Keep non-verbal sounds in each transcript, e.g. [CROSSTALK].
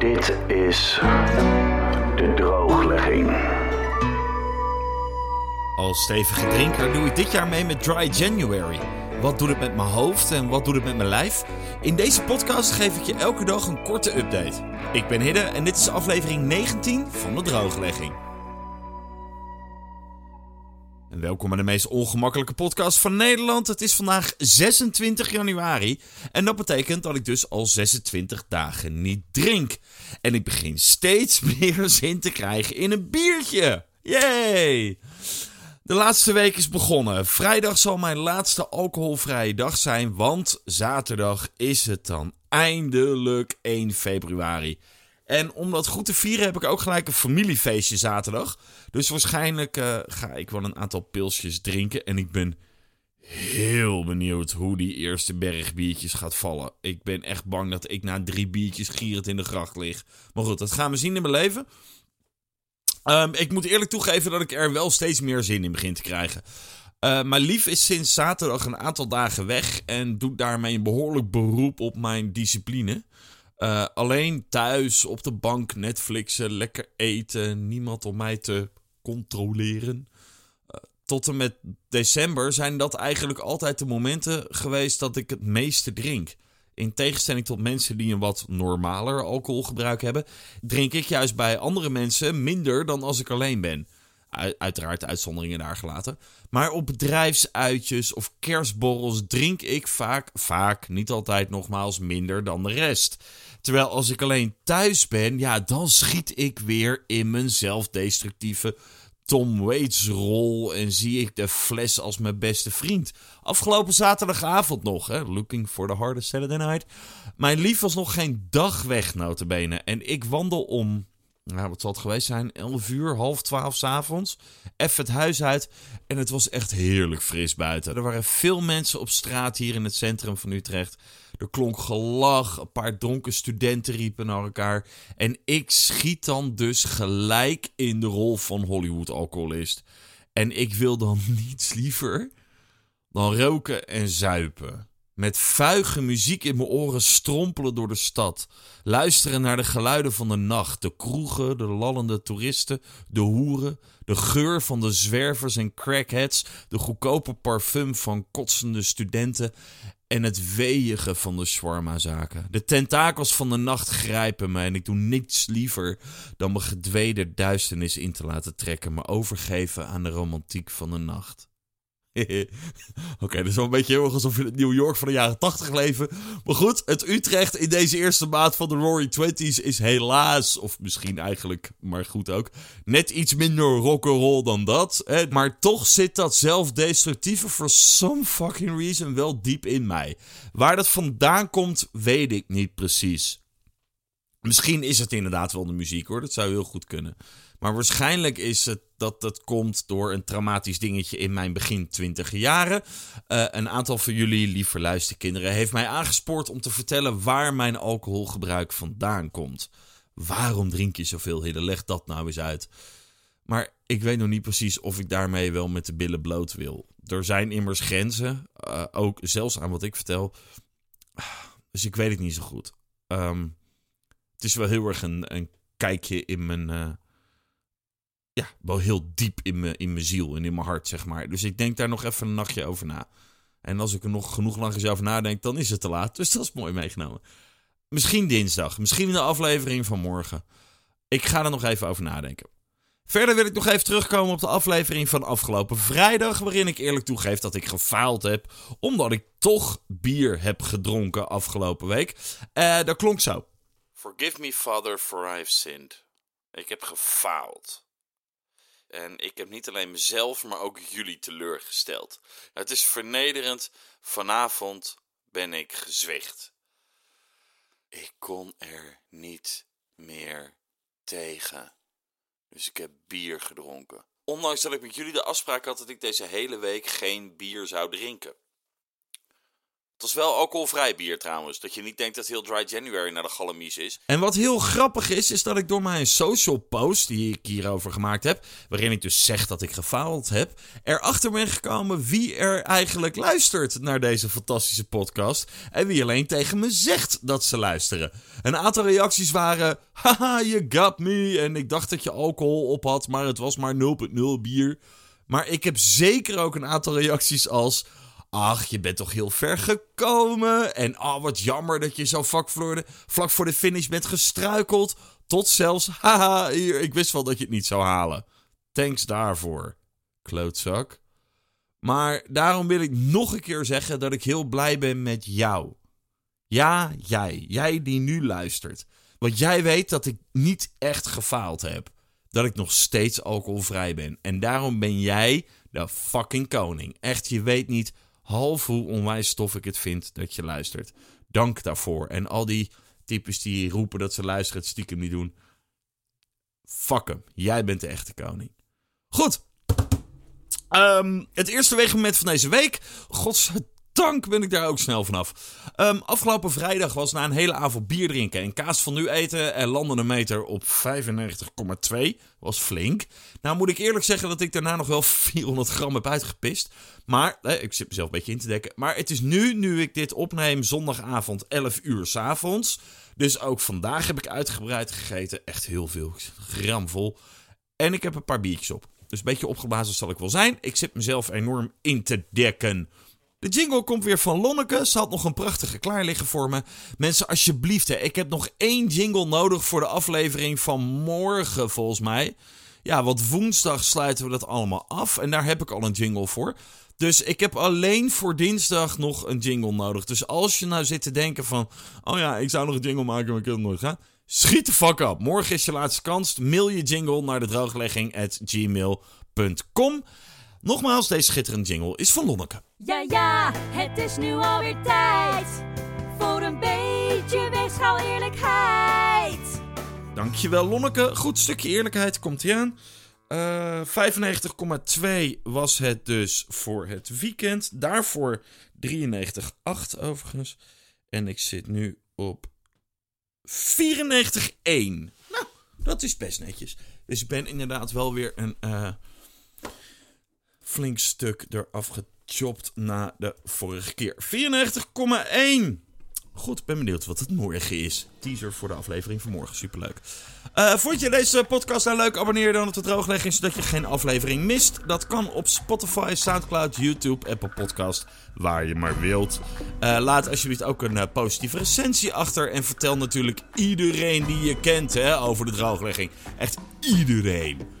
Dit is de drooglegging. Als stevige drinker doe ik dit jaar mee met Dry January. Wat doet het met mijn hoofd en wat doet het met mijn lijf? In deze podcast geef ik je elke dag een korte update. Ik ben Hidde en dit is aflevering 19 van de drooglegging. En welkom aan de meest ongemakkelijke podcast van Nederland. Het is vandaag 26 januari en dat betekent dat ik dus al 26 dagen niet drink. En ik begin steeds [LAUGHS] meer zin te krijgen in een biertje. Yay! De laatste week is begonnen. Vrijdag zal mijn laatste alcoholvrije dag zijn, want zaterdag is het dan eindelijk 1 februari. En om dat goed te vieren heb ik ook gelijk een familiefeestje zaterdag. Dus waarschijnlijk uh, ga ik wel een aantal pilsjes drinken. En ik ben heel benieuwd hoe die eerste berg biertjes gaat vallen. Ik ben echt bang dat ik na drie biertjes gierend in de gracht lig. Maar goed, dat gaan we zien in mijn leven. Um, ik moet eerlijk toegeven dat ik er wel steeds meer zin in begin te krijgen. Uh, mijn lief is sinds zaterdag een aantal dagen weg en doet daarmee een behoorlijk beroep op mijn discipline. Uh, alleen thuis op de bank Netflixen, lekker eten, niemand om mij te controleren. Uh, tot en met december zijn dat eigenlijk altijd de momenten geweest dat ik het meeste drink. In tegenstelling tot mensen die een wat normaler alcoholgebruik hebben, drink ik juist bij andere mensen minder dan als ik alleen ben. Uiteraard uitzonderingen daar gelaten. Maar op bedrijfsuitjes of kerstborrels drink ik vaak, vaak, niet altijd nogmaals, minder dan de rest. Terwijl als ik alleen thuis ben, ja, dan schiet ik weer in mijn zelfdestructieve Tom Waits rol en zie ik de fles als mijn beste vriend. Afgelopen zaterdagavond nog, hè, looking for the hardest Saturday night. Mijn lief was nog geen dag weg, notabene. En ik wandel om, nou, wat zal het geweest zijn, 11 uur, half 12 s'avonds. Even het huis uit en het was echt heerlijk fris buiten. Er waren veel mensen op straat hier in het centrum van Utrecht. Er klonk gelach, een paar dronken studenten riepen naar elkaar. En ik schiet dan dus gelijk in de rol van Hollywood-alcoholist. En ik wil dan [LAUGHS] niets liever dan roken en zuipen. Met vuige muziek in mijn oren strompelen door de stad. Luisteren naar de geluiden van de nacht. De kroegen, de lallende toeristen, de hoeren. De geur van de zwervers en crackheads. De goedkope parfum van kotsende studenten en het weeige van de shawarma-zaken. De tentakels van de nacht grijpen me en ik doe niets liever dan me gedwede duisternis in te laten trekken, me overgeven aan de romantiek van de nacht. [LAUGHS] Oké, dat is wel een beetje heel erg alsof in het New York van de jaren 80 leven. Maar goed, het Utrecht in deze eerste maand van de Rory Twenties is helaas, of misschien eigenlijk, maar goed ook, net iets minder rock'n'roll dan dat. Hè? Maar toch zit dat zelfdestructieve for some fucking reason wel diep in mij. Waar dat vandaan komt, weet ik niet precies. Misschien is het inderdaad wel de muziek hoor, dat zou heel goed kunnen. Maar waarschijnlijk is het dat dat komt door een traumatisch dingetje in mijn begin twintige jaren. Uh, een aantal van jullie, lieve luisterkinderen, heeft mij aangespoord om te vertellen waar mijn alcoholgebruik vandaan komt. Waarom drink je zoveel, Hidde? Leg dat nou eens uit. Maar ik weet nog niet precies of ik daarmee wel met de billen bloot wil. Er zijn immers grenzen, uh, ook zelfs aan wat ik vertel. Dus ik weet het niet zo goed. Um, het is wel heel erg een, een kijkje in mijn, uh, wel heel diep in mijn, in mijn ziel en in mijn hart, zeg maar. Dus ik denk daar nog even een nachtje over na. En als ik er nog genoeg lang over nadenk, dan is het te laat. Dus dat is mooi meegenomen. Misschien dinsdag, misschien in de aflevering van morgen. Ik ga er nog even over nadenken. Verder wil ik nog even terugkomen op de aflevering van afgelopen vrijdag, waarin ik eerlijk toegeef dat ik gefaald heb, omdat ik toch bier heb gedronken afgelopen week. Uh, dat klonk zo. Forgive me, Father, for I've sinned. Ik heb gefaald. En ik heb niet alleen mezelf, maar ook jullie teleurgesteld. Het is vernederend. Vanavond ben ik gezwicht. Ik kon er niet meer tegen. Dus ik heb bier gedronken. Ondanks dat ik met jullie de afspraak had dat ik deze hele week geen bier zou drinken. Het was wel alcoholvrij bier trouwens. Dat je niet denkt dat heel Dry January naar de galamies is. En wat heel grappig is, is dat ik door mijn social post die ik hierover gemaakt heb, waarin ik dus zeg dat ik gefaald heb, erachter ben gekomen wie er eigenlijk luistert naar deze fantastische podcast. En wie alleen tegen me zegt dat ze luisteren. Een aantal reacties waren, haha, you got me. En ik dacht dat je alcohol op had, maar het was maar 0,0 bier. Maar ik heb zeker ook een aantal reacties als... Ach, je bent toch heel ver gekomen. En oh, wat jammer dat je zo de, vlak voor de finish bent gestruikeld. Tot zelfs, [LAUGHS] haha, hier, ik wist wel dat je het niet zou halen. Thanks daarvoor, klootzak. Maar daarom wil ik nog een keer zeggen dat ik heel blij ben met jou. Ja, jij. Jij die nu luistert. Want jij weet dat ik niet echt gefaald heb. Dat ik nog steeds alcoholvrij ben. En daarom ben jij de fucking koning. Echt, je weet niet half hoe onwijs stof ik het vind dat je luistert. Dank daarvoor. En al die types die roepen dat ze luisteren, het stiekem niet doen. Fuck hem. Jij bent de echte koning. Goed. Um, het eerste weegmoment van deze week. Godzijdank ben ik daar ook snel vanaf. Um, afgelopen vrijdag was na een hele avond bier drinken en kaas van nu eten en landde een meter op 95,2. Was flink. Nou moet ik eerlijk zeggen dat ik daarna nog wel [LAUGHS] 400 gram heb uitgepist. Maar, ik zit mezelf een beetje in te dekken. Maar het is nu, nu ik dit opneem, zondagavond 11 uur s avonds. Dus ook vandaag heb ik uitgebreid gegeten. Echt heel veel. Gramvol. En ik heb een paar biertjes op. Dus een beetje opgeblazen zal ik wel zijn. Ik zit mezelf enorm in te dekken. De jingle komt weer van Lonneke. Ze had nog een prachtige klaar liggen voor me. Mensen, alsjeblieft, hè. ik heb nog één jingle nodig voor de aflevering van morgen, volgens mij. Ja, want woensdag sluiten we dat allemaal af. En daar heb ik al een jingle voor. Dus ik heb alleen voor dinsdag nog een jingle nodig. Dus als je nou zit te denken van... Oh ja, ik zou nog een jingle maken, maar ik heb het nooit gaan. Schiet de fuck op. Morgen is je laatste kans. Mail je jingle naar de drooglegging at gmail.com. Nogmaals, deze schitterende jingle is van Lonneke. Ja, ja, het is nu alweer tijd voor een beetje weegschaal eerlijkheid. Dankjewel, Lonneke. Goed stukje eerlijkheid komt ie aan. Uh, 95,2 was het dus voor het weekend. Daarvoor 93,8 overigens. En ik zit nu op 94,1. Nou, dat is best netjes. Dus ik ben inderdaad wel weer een uh, flink stuk eraf gechopt na de vorige keer. 94,1. Goed, ben benieuwd wat het morgen is. Teaser voor de aflevering van morgen. Superleuk. Uh, vond je deze podcast nou leuk? Abonneer dan op de drooglegging zodat je geen aflevering mist. Dat kan op Spotify, Soundcloud, YouTube, Apple Podcast, waar je maar wilt. Uh, laat alsjeblieft ook een uh, positieve recensie achter. En vertel natuurlijk iedereen die je kent hè, over de drooglegging. Echt iedereen.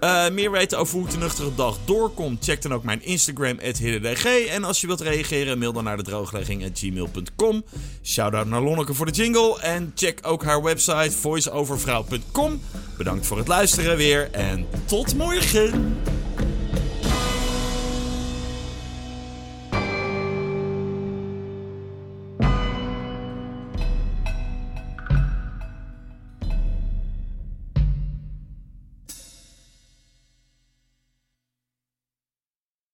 Uh, meer weten over hoe nuchtere dag doorkomt, check dan ook mijn Instagram, hiddendg. En als je wilt reageren, mail dan naar de drooglegging.gmail.com. Shoutout naar Lonneke voor de jingle. En check ook haar website voiceovervrouw.com. Bedankt voor het luisteren weer en tot morgen!